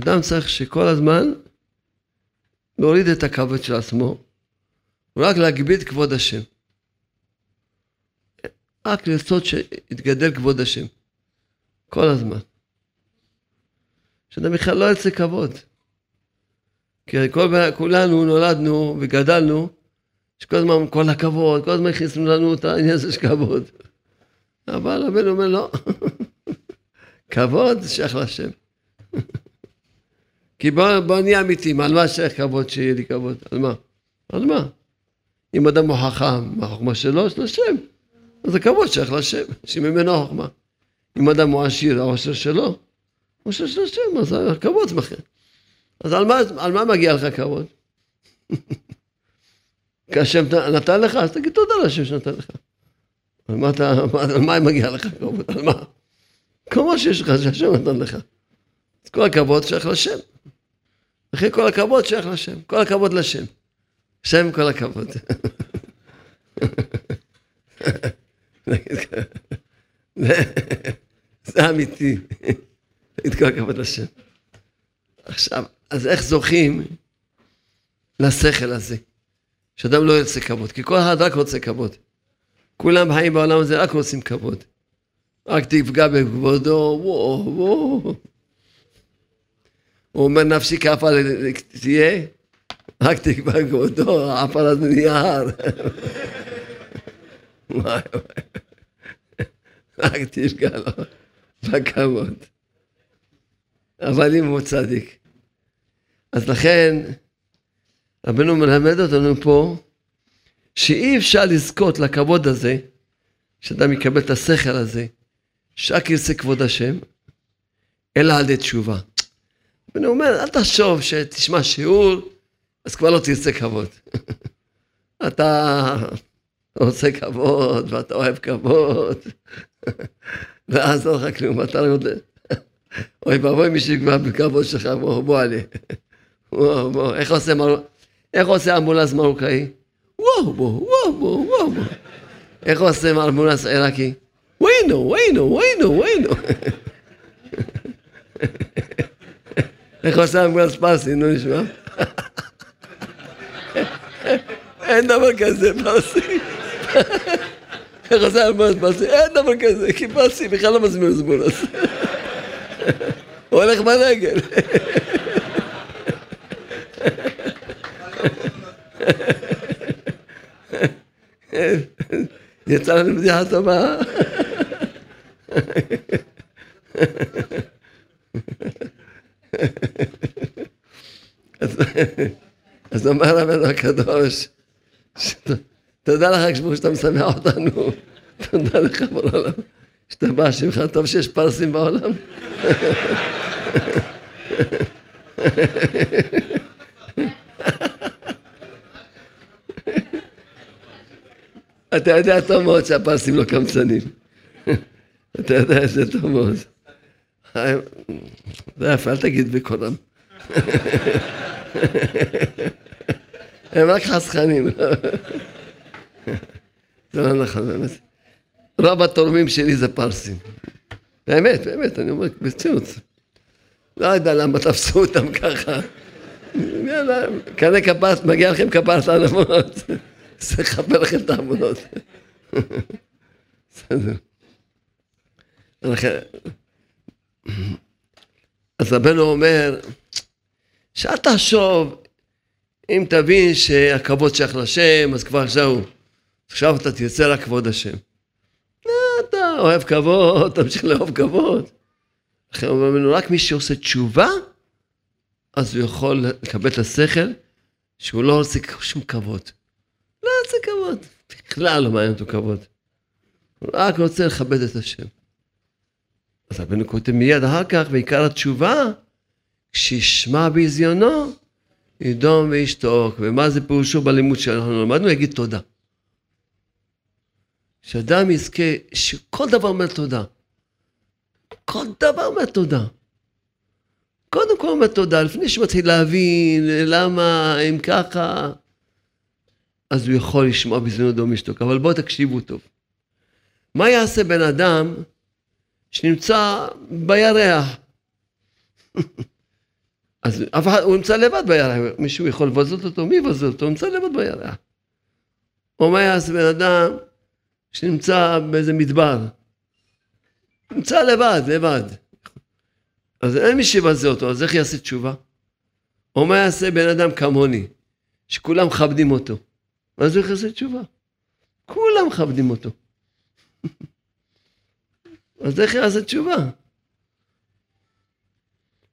אדם צריך שכל הזמן להוריד את הכבוד של עצמו, ורק להגביל כבוד השם. רק לרצות שיתגדל כבוד השם. כל הזמן. שאדם בכלל לא יוצא כבוד. כי כל, כולנו נולדנו וגדלנו, שכל הזמן כל הכבוד, כל הזמן הכניסו לנו את העניין הזה של כבוד. אבל רבנו אומר לא, כבוד שייך לשם. כי בוא, בוא נהיה אמיתיים, על מה שייך כבוד שיהיה לי כבוד? על מה? על מה? אם אדם הוא חכם, מה החוכמה שלו? של השם. אז הכבוד שייך לשם, שממנו החוכמה. אם אדם הוא עשיר, העושר שלו, עושר של השם, אז הכבוד זמכם. אז על מה, על מה מגיע לך כבוד? כי השם נתן לך, אז תגיד תודה לשם שנתן לך. על מה, אתה, על מה מגיע לך כבוד? על מה? כל מה שיש לך, שהשם נתן לך. אז כל הכבוד שייך לשם. אחרי כל הכבוד שייך לשם. כל הכבוד לשם. שם כל הכבוד. זה אמיתי. את כל הכבוד לשם. עכשיו, אז איך זוכים לשכל הזה? שאדם לא ירצה כבוד, כי כל אחד רק רוצה כבוד. כולם חיים בעולם הזה, רק רוצים כבוד. רק תפגע בכבודו, וואו, וואו. הוא אומר, נפשי כעפר תהיה, רק תקבע הזה נהיה הר. רק תפגע לו בכבוד. אבל אם הוא צדיק. אז לכן, רבנו מלמד אותנו פה, שאי אפשר לזכות לכבוד הזה, שאדם יקבל את השכל הזה, שרק ירצה כבוד השם, אלא על ידי תשובה. ואני אומר, אל תחשוב שתשמע שיעור, אז כבר לא תרצה כבוד. אתה רוצה כבוד, ואתה אוהב כבוד, ואז לא רק כלום, אתה לא אוי ואבוי מי שיקבע בכבוד שלך, בוא, בוא עלי. בוא, בוא, איך עושה, מר... איך עושה אמבולנס מרוקאי? וואו, בוא, וואו, בוא, וואו, בוא. איך עושה אמבולנס עיראקי? ויינו, ויינו, ויינו, ויינו. איך עושה אמבולנס פרסי, נו נשמע? אין דבר כזה פרסי. אמבולנס פרסי? אין דבר כזה, פרסי בכלל לא מזמין אמבולנס. הוא הולך ברגל. יצא לנו בדיחה טובה. אז אומר רבנו הקדוש, תודה לך כמו שאתה משמח אותנו, תודה לך בעולם, שאתה בא שמך טוב שיש פרסים בעולם. אתה יודע טוב מאוד שהפרסים לא קמצנים. אתה יודע את זה טוב מאוד. זה יפה, אל תגיד בקולם. הם רק חסכנים. זה לא נכון, באמת. רוב התורמים שלי זה פרסים. באמת, באמת, אני אומר, ברצינות. לא יודע למה תפסו אותם ככה. כנראה כפרת, מגיע לכם כפרת ענמות. זה לכפר לכם את העמונות. בסדר. אז רבנו אומר, שאל תחשוב, אם תבין שהכבוד שייך לשם, אז כבר זהו. עכשיו אתה תרצה רק כבוד השם. אתה אוהב כבוד, תמשיך לאהוב כבוד. לכן אומרים לנו, רק מי שעושה תשובה, אז הוא יכול לקבל את השכל שהוא לא רוצה שום כבוד. לא רוצה כבוד. בכלל לא מעניין אותו כבוד. הוא רק רוצה לכבד את השם. אז רבנו כותב מיד אחר כך, ועיקר התשובה, כשישמע ביזיונו, ידום וישתוק. ומה זה פירושו בלימוד שאנחנו למדנו? יגיד תודה. שאדם יזכה, שכל דבר אומר תודה. כל דבר אומר תודה. קודם כל אומר תודה, לפני שמתחיל להבין למה הם ככה, אז הוא יכול לשמוע בזמנו דום משתוק. אבל בואו תקשיבו טוב. מה יעשה בן אדם שנמצא בירח? אז אף אחד, הוא נמצא לבד בירח, מישהו יכול לבזות אותו? מי יבזות אותו? הוא נמצא לבד בירח. או מה יעשה בן אדם שנמצא באיזה מדבר? נמצא לבד, לבד. אז אין מי שיבזה אותו, אז איך יעשה תשובה? או מה יעשה בן אדם כמוני, שכולם מכבדים אותו? אז הוא יעשה תשובה. כולם מכבדים אותו. אז איך יעשה תשובה?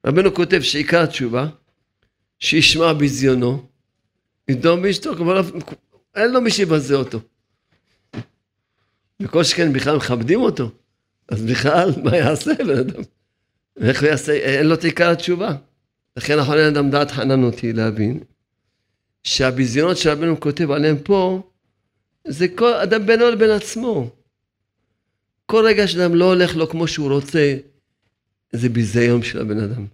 רבנו כותב שעיקר התשובה, שישמע בזיונו, ידום באשתו, אבל אין לו מי שיבזה אותו. וכל שכן בכלל מכבדים אותו. אז בכלל, מה יעשה בן אדם? ואיך הוא יעשה? אין לו את עיקר התשובה. לכן נכון אין אדם דעת חנן אותי להבין שהביזיונות שרבנו כותב עליהם פה, זה כל אדם בינו לבין עצמו. כל רגע שאדם לא הולך לו כמו שהוא רוצה, זה ביזיון של הבן אדם.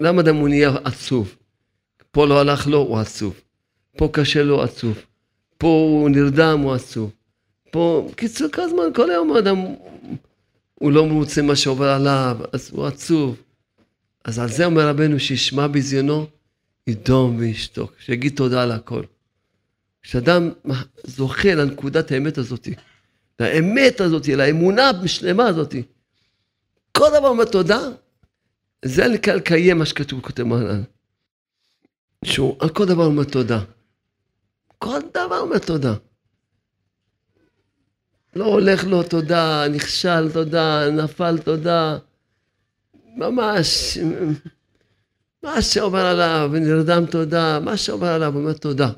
למה אדם הוא נהיה עצוב? פה לא הלך לו, הוא עצוב. פה קשה לו, עצוב. פה הוא נרדם, הוא עצוב. פה, קיצור, כל הזמן, כל היום האדם, הוא לא מרוצה מה שעובר עליו, אז הוא עצוב. אז על זה אומר רבנו, שישמע ביזיונו, ידום וישתוק, שיגיד תודה על הכל. כשאדם זוכה לנקודת האמת הזאת, לאמת הזאת, לאמונה השלמה הזאת, כל דבר אומר תודה, זה נקרא לקיים מה שכתוב כותב מרן. שהוא על כל דבר אומר תודה. כל דבר אומר תודה. לא הולך לו תודה, נכשל תודה, נפל תודה. ממש, מה שאומר עליו, ונרדם תודה, מה שאומר עליו, אומר תודה.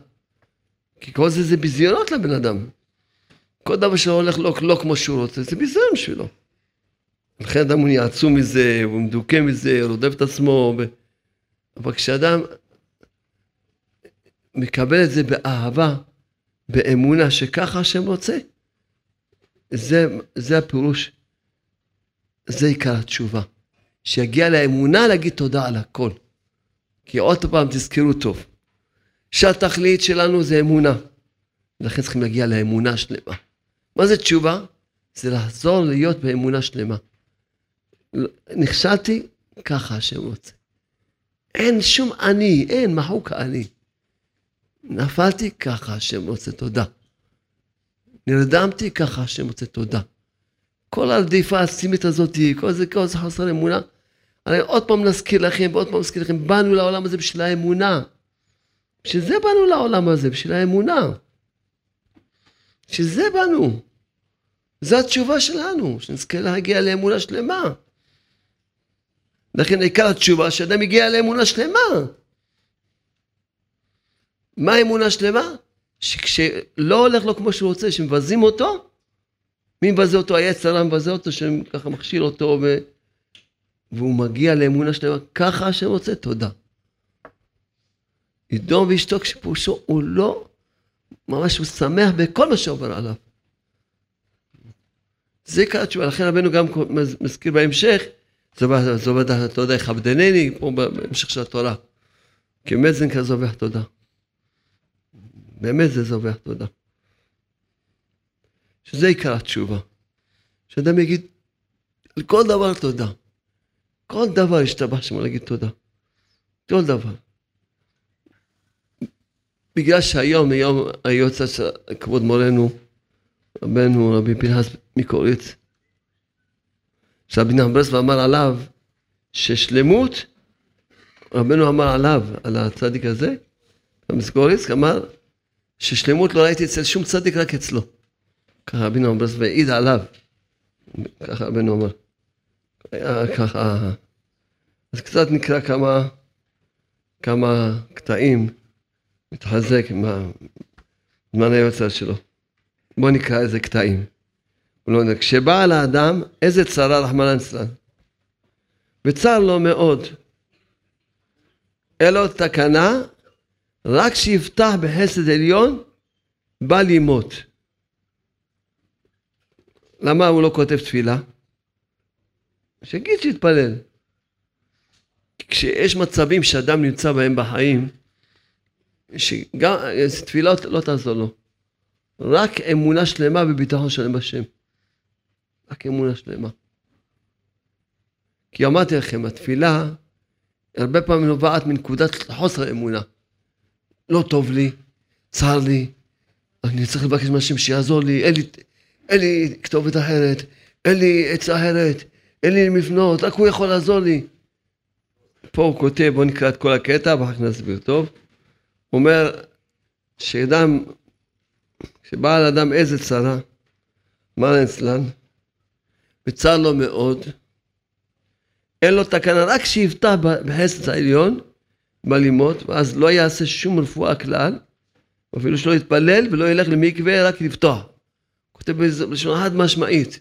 כי כל זה זה ביזיונות לבן אדם. כל דבר שלא הולך לו לא כמו שהוא רוצה, זה ביזיון בשבילו. לכן אדם הוא נהיה עצום מזה, הוא מדוכא מזה, רודף את עצמו. ו... אבל כשאדם מקבל את זה באהבה, באמונה שככה השם רוצה, זה, זה הפירוש, זה עיקר התשובה. שיגיע לאמונה להגיד תודה על הכל. כי עוד פעם תזכרו טוב, שהתכלית שלנו זה אמונה. ולכן צריכים להגיע לאמונה שלמה. מה זה תשובה? זה לחזור להיות באמונה שלמה. נכשלתי, ככה השם רוצה. אין שום אני, אין מחוק אני. נפלתי, ככה השם רוצה תודה. נרדמתי, ככה השם רוצה תודה. כל הרדיפה הסימית הזאת, כל זה, כל זה חסר אמונה. הרי עוד פעם נזכיר לכם, ועוד פעם נזכיר לכם, באנו לעולם הזה בשביל האמונה. בשביל זה באנו לעולם הזה, בשביל האמונה. בשביל זה באנו. זו התשובה שלנו, שנזכה להגיע לאמונה שלמה. לכן עיקר התשובה שאדם הגיע לאמונה שלמה. מה האמונה שלמה? שכשלא הולך לו כמו שהוא רוצה, שמבזים אותו, מי מבזה אותו? היצר מבזה אותו, שככה מכשיל אותו, ו... והוא מגיע לאמונה שלמה, ככה השם רוצה, תודה. ידום ואשתו כשפורשו, הוא לא, ממש הוא שמח בכל מה שעובר עליו. זה עיקר התשובה, לכן רבנו גם מזכיר בהמשך, זו ודעת תודה יכבדנני, פה בהמשך של התורה. כי באמת זה נקרא זובח תודה. באמת זה זובח תודה. שזה עיקר התשובה. שאדם יגיד על כל דבר תודה. כל דבר ישתבח שמו להגיד תודה. כל דבר. בגלל שהיום, היום היוצא של כבוד מורנו, רבנו רבי פנחס מקוריץ, שרבי נחמן ברסלב אמר עליו ששלמות, רבנו אמר עליו, על הצדיק הזה, המסגוריץ, אמר ששלמות לא ראיתי אצל שום צדיק, רק אצלו. ככה רבי נחמן ברסלב העיד עליו, ככה רבנו אמר. ככה, אז קצת נקרא כמה, כמה קטעים, מתחזק עם הזמן היוצר שלו. בואו נקרא איזה קטעים. לא כשבא על האדם איזה צרה רחמנא ליצלן, וצר לו מאוד, אין לו תקנה, רק שיפתח בחסד עליון, בא לימות. למה הוא לא כותב תפילה? שיגיד שיתפלל. כשיש מצבים שאדם נמצא בהם בחיים, שגם תפילה לא תעזור לו. רק אמונה שלמה וביטחון שלם בשם. רק אמונה שלמה. כי אמרתי לכם, התפילה הרבה פעמים נובעת מנקודת חוסר אמונה. לא טוב לי, צר לי, אני צריך לבקש מהשם שיעזור לי, אין לי, אין לי כתובת אחרת, אין לי עצה אחרת, אין לי לפנות, רק הוא יכול לעזור לי. פה הוא כותב, בואו נקרא את כל הקטע ואחר כך נסביר טוב. הוא אומר שאדם, כשבא על אדם איזה צרה, מה אצלן? וצר לו מאוד, אין לו תקנה, רק שיפתח בחסד העליון, בלימות, ואז לא יעשה שום רפואה כלל, אפילו שלא יתפלל ולא ילך למקווה, רק לפתוח. כותב בלשון חד משמעית,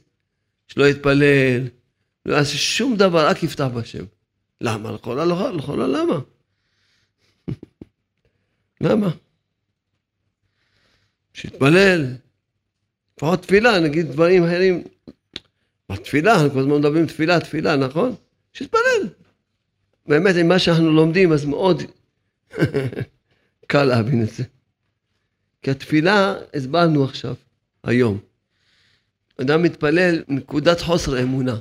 שלא יתפלל, לא יעשה שום דבר, רק יפתח בשם. למה? לכל העולם, לכל למה? למה? שיתפלל, לפחות תפילה, נגיד דברים אחרים. בתפילה, אנחנו כל הזמן מדברים תפילה, תפילה, נכון? שיתפלל. באמת, עם מה שאנחנו לומדים, אז מאוד קל להבין את זה. כי התפילה, הסברנו עכשיו, היום. אדם מתפלל נקודת חוסר אמונה.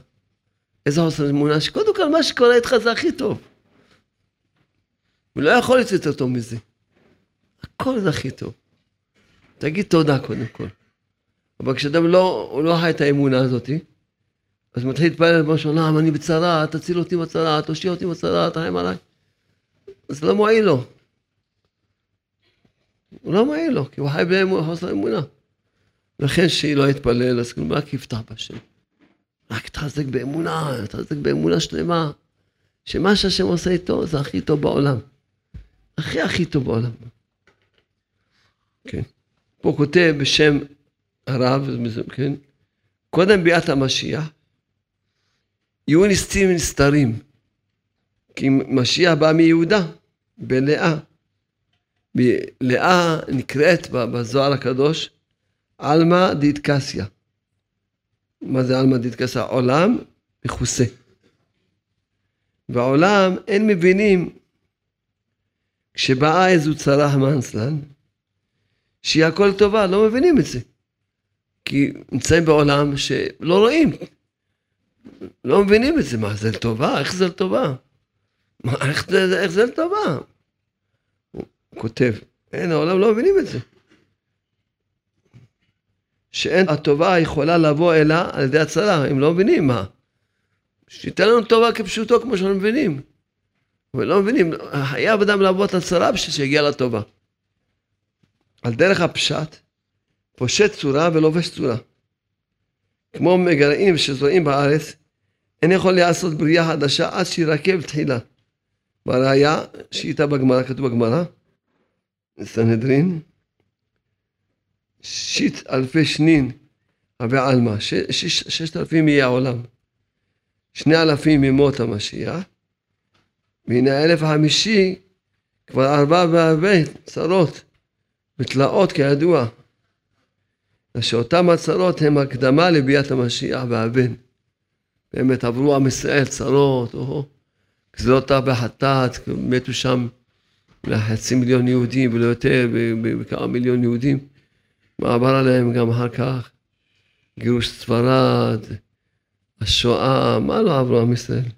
איזה חוסר אמונה? שקודם כל מה שקורה איתך זה הכי טוב. הוא לא יכול לצאת יותר טוב מזה. הכל זה הכי טוב. תגיד תודה קודם כל. אבל כשאדם לא, לא חי את האמונה הזאת, אז מתחיל להתפלל בראש העולם, אני בצרה, תציל אותי בצרה, תושיע אותי בצרה, תחיים עליי. אז לא מועיל לו. הוא לא מועיל לו, כי הוא חי בחוסר אמונה. לכן שהיא לא יתפלל, אז כלומר, רק יפתח בשם. רק תחזק באמונה, תחזק באמונה שלמה, שמה שהשם עושה איתו זה הכי טוב בעולם. הכי הכי טוב בעולם. כן. פה כותב בשם הרב, כן? קודם ביאת המשיח, יהיו נסתים ונסתרים. כי משיח בא מיהודה, בלאה. לאה נקראת בזוהר הקדוש עלמא דידקסיה. מה זה עלמא דידקסיה? עולם מכוסה. בעולם אין מבינים כשבאה איזו צרה מנסלן, שהיא הכל טובה, לא מבינים את זה. כי נמצאים בעולם שלא רואים, לא מבינים את זה, מה זה לטובה? איך זה לטובה? מה, איך, זה, איך זה לטובה? הוא כותב, אין, העולם לא מבינים את זה. שאין הטובה יכולה לבוא אלא על ידי הצלה, הם לא מבינים מה. שייתן לנו טובה כפשוטו כמו שאנחנו מבינים. אבל לא מבינים, חייב אדם לעבוד את הצרה בשביל שיגיע לטובה. על דרך הפשט, פושט צורה ולובש צורה. כמו מגרעים שזורים בארץ, אין יכול לעשות בריאה חדשה עד שירקב תחילה. בראיה שאיתה בגמרא, כתוב בגמרא, סנהדרין, שיט אלפי שנין הווה עלמא, ששת אלפים יהיה העולם. שני אלפים ממות המשיח, והנה האלף החמישי כבר ארבע והרבה צרות ותלאות כידוע. שאותם הצרות הם הקדמה לביאת המשיח והבן. באמת עברו עם ישראל צרות, או גזלות בחטאת, מתו שם לחצי מיליון יהודים ולא יותר, בכמה מיליון יהודים. מה עבר עליהם גם אחר כך? גירוש ספרד, השואה, מה לא עברו עם ישראל?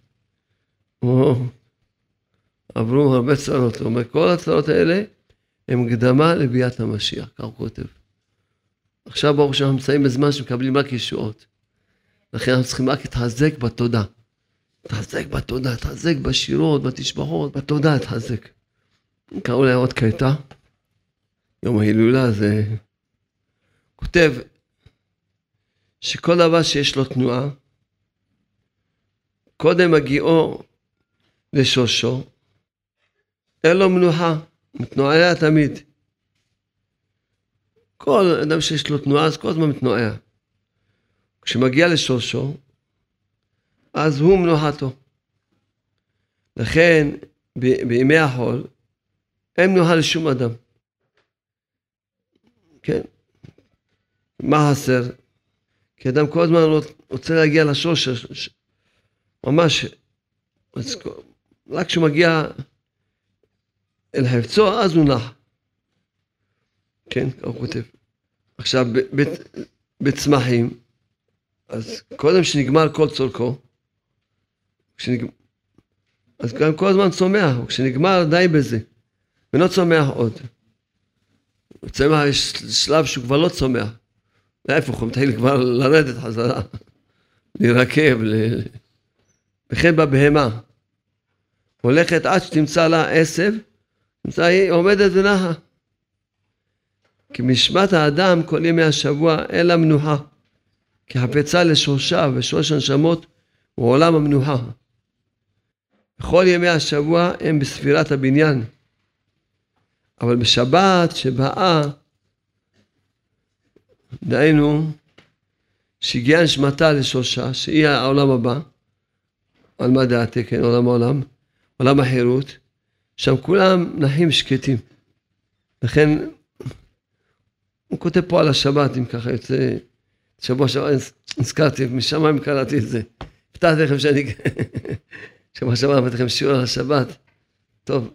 עברו הרבה צרות. זאת אומרת, כל הצרות האלה הם הקדמה לביאת המשיח, כך הוא כותב. עכשיו ברוך השם אנחנו נמצאים בזמן שמקבלים רק ישועות. לכן אנחנו צריכים רק להתחזק בתודה. להתחזק בתודה, להתחזק בשירות, בתשבחות, בתודה להתחזק. קראו להם עוד קטע, יום ההילולה זה... כותב שכל דבר שיש לו תנועה, קודם הגיעו לשושו, אין לו מנוחה, מתנועע תמיד. כל אדם שיש לו תנועה, אז כל הזמן מתנועע. כשמגיע לשורשו, אז הוא מנוחתו. לכן, בימי החול, אין מנוחה לשום אדם. כן? מה חסר? כי אדם כל הזמן רוצה להגיע לשורש, ממש, רק כשהוא מגיע אל חפצו, אז הוא נח. כן, הוא כותב. עכשיו, בצמחים, אז קודם שנגמר כל צורכו, כשנגמר, אז גם כל הזמן צומח, וכשנגמר די בזה, ולא צומח עוד. צמח יש שלב שהוא כבר לא צומח. להפך, הוא מתחיל כבר לרדת חזרה, להירקב, ל... וכן בבהמה. הולכת עד שתמצא לה עשב, תמצא היא עומדת ונחה. כי משמת האדם כל ימי השבוע אין לה מנוחה. כי חפצה לשורשה ושורש הנשמות הוא עולם המנוחה. בכל ימי השבוע הם בספירת הבניין. אבל בשבת שבאה, דהיינו, שהגיעה נשמתה לשורשה, שהיא העולם הבא, על מה דעתי, כן, עולם העולם, עולם החירות, שם כולם נחים שקטים. לכן, הוא כותב פה על השבת, אם ככה יוצא, שבוע שעבר נזכרתי, משמיים קראתי את זה. הבטחתי לכם שאני, שבוע שעבר אמרתי לכם שיעור על השבת. טוב,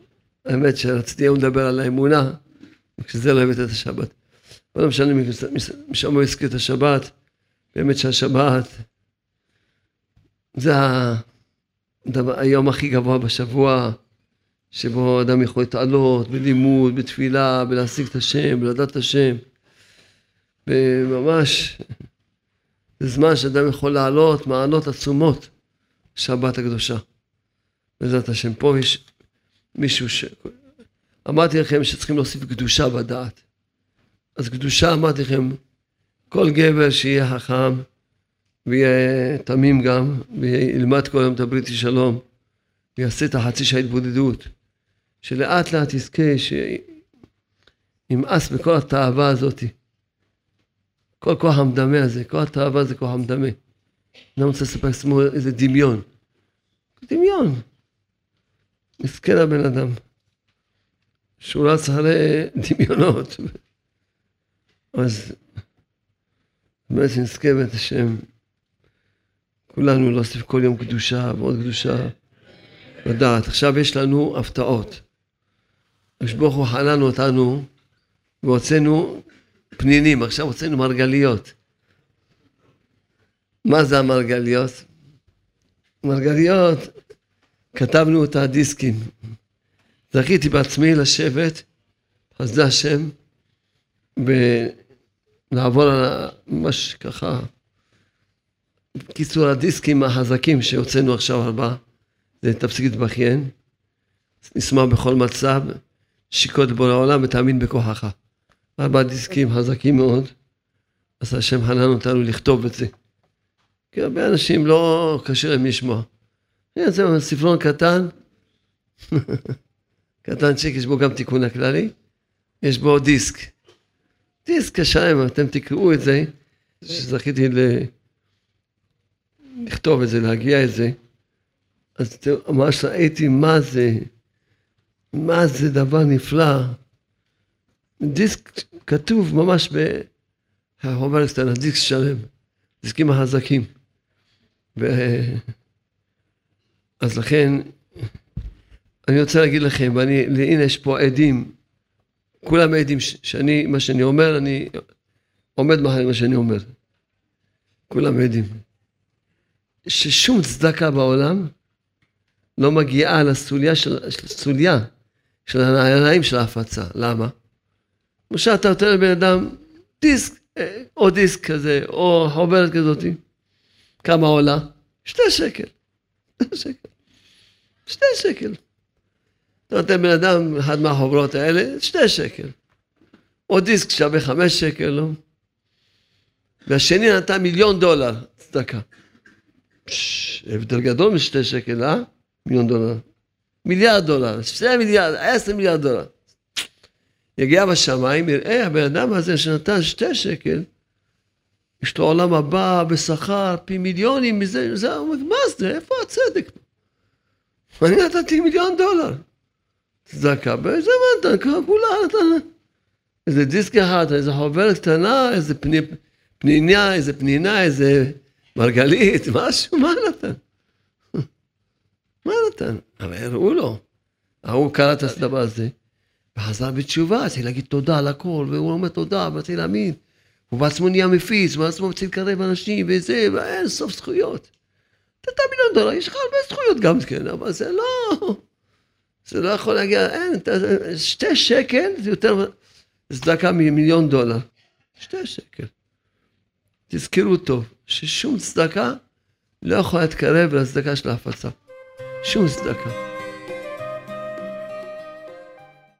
האמת שרציתי היום לדבר על האמונה, וכשזה לא הבאת את השבת. לא משנה, משם הוא הזכיר את השבת, באמת שהשבת זה הדבר, היום הכי גבוה בשבוע, שבו אדם יכול להתעלות בלימוד, בתפילה, בלהשיג את השם, בלדעת את השם. וממש, זה זמן שאדם יכול לעלות מעלות עצומות, שבת הקדושה. בעזרת השם. פה יש מישהו ש... אמרתי לכם שצריכים להוסיף קדושה בדעת. אז קדושה, אמרתי לכם, כל גבר שיהיה חכם ויהיה תמים גם, וילמד כל היום את הבריטי שלום, ויעשה את החצי שעה התבודדות, שלאט לאט יזכה, שימאס בכל התאווה הזאתי. כל כוח המדמה הזה, כל התאווה זה כוח המדמה. אני רוצה לספר לעצמו איזה דמיון. דמיון. מסכן הבן אדם. שהוא רץ אחרי דמיונות. אז באמת נזכה בית השם, כולנו להוסיף כל יום קדושה ועוד קדושה לדעת. עכשיו יש לנו הפתעות. הקדוש ברוך הוא חנן אותנו והוצאנו פנינים, עכשיו הוצאנו מרגליות. מה זה המרגליות? מרגליות, כתבנו את הדיסקים. זכיתי בעצמי לשבת, חסדי השם, ולעבור על ממש ככה, בקיצור הדיסקים החזקים שהוצאנו עכשיו ארבעה, זה תפסיק להתבכיין, נשמח בכל מצב, שיקות לבורא העולם ותאמין בכוחך. ארבעה דיסקים חזקים מאוד, אז השם חנן אותנו לכתוב את זה. כי הרבה אנשים לא קשה להם לשמוע. זה ספרון קטן, קטנצ'יק, יש בו גם תיקון הכללי, יש בו דיסק. דיסק השלם, אתם תקראו את זה, שזכיתי ל... לכתוב את זה, להגיע את זה, אז ממש ראיתי מה זה, מה זה דבר נפלא. דיסק כתוב ממש בהוברקסטיין, הדיסק שלם, דיסקים החזקים. ו... אז לכן, אני רוצה להגיד לכם, ואני, הנה יש פה עדים, כולם עדים שאני, מה שאני אומר, אני עומד מאחורי מה שאני אומר. כולם עדים. ששום צדקה בעולם לא מגיעה לסוליה של, סוליה של הנעליים של ההפצה. למה? למשל, אתה נותן לבן אדם דיסק, אה, או דיסק כזה, או חוברת כזאתי. כמה עולה? שתי שקל. שתי שקל. שתי שקל. אתה נותן בן אדם אחד מהחוברות האלה, שתי שקל. או דיסק שווה חמש שקל, לא? והשני נתן מיליון דולר צדקה. הבדל גדול משתי שקל, אה? מיליון דולר. מיליארד דולר, שתי מיליארד, עשר מיליארד דולר. יגיע בשמיים, יראה הבן אדם הזה שנתן שתי שקל, יש לו עולם הבא בשכר פי מיליונים מזה, זה, מה זה, איפה הצדק? אני נתתי מיליון דולר. צדקה, באיזה מה נתן? כולה נתן. איזה דיסק אחד, איזה חוברת קטנה, איזה פני, פנינה, איזה פנינה, איזה מרגלית, משהו, מה נתן? מה נתן? אבל הראו לו. ההוא קרא את הדבר הזה, וחזר בתשובה, צריך להגיד תודה על הכל, והוא אומר תודה, ורציתי להאמין. הוא בעצמו נהיה מפיץ, הוא בעצמו רוצה לקרב אנשים, וזה, ואין סוף זכויות. אתה מיליון דולר, יש לך הרבה זכויות גם כן, אבל זה לא... זה לא יכול להגיע, אין, שתי שקל זה יותר צדקה ממיליון דולר. שתי שקל. תזכרו טוב, ששום צדקה לא יכולה להתקרב לצדקה של ההפצה. שום צדקה.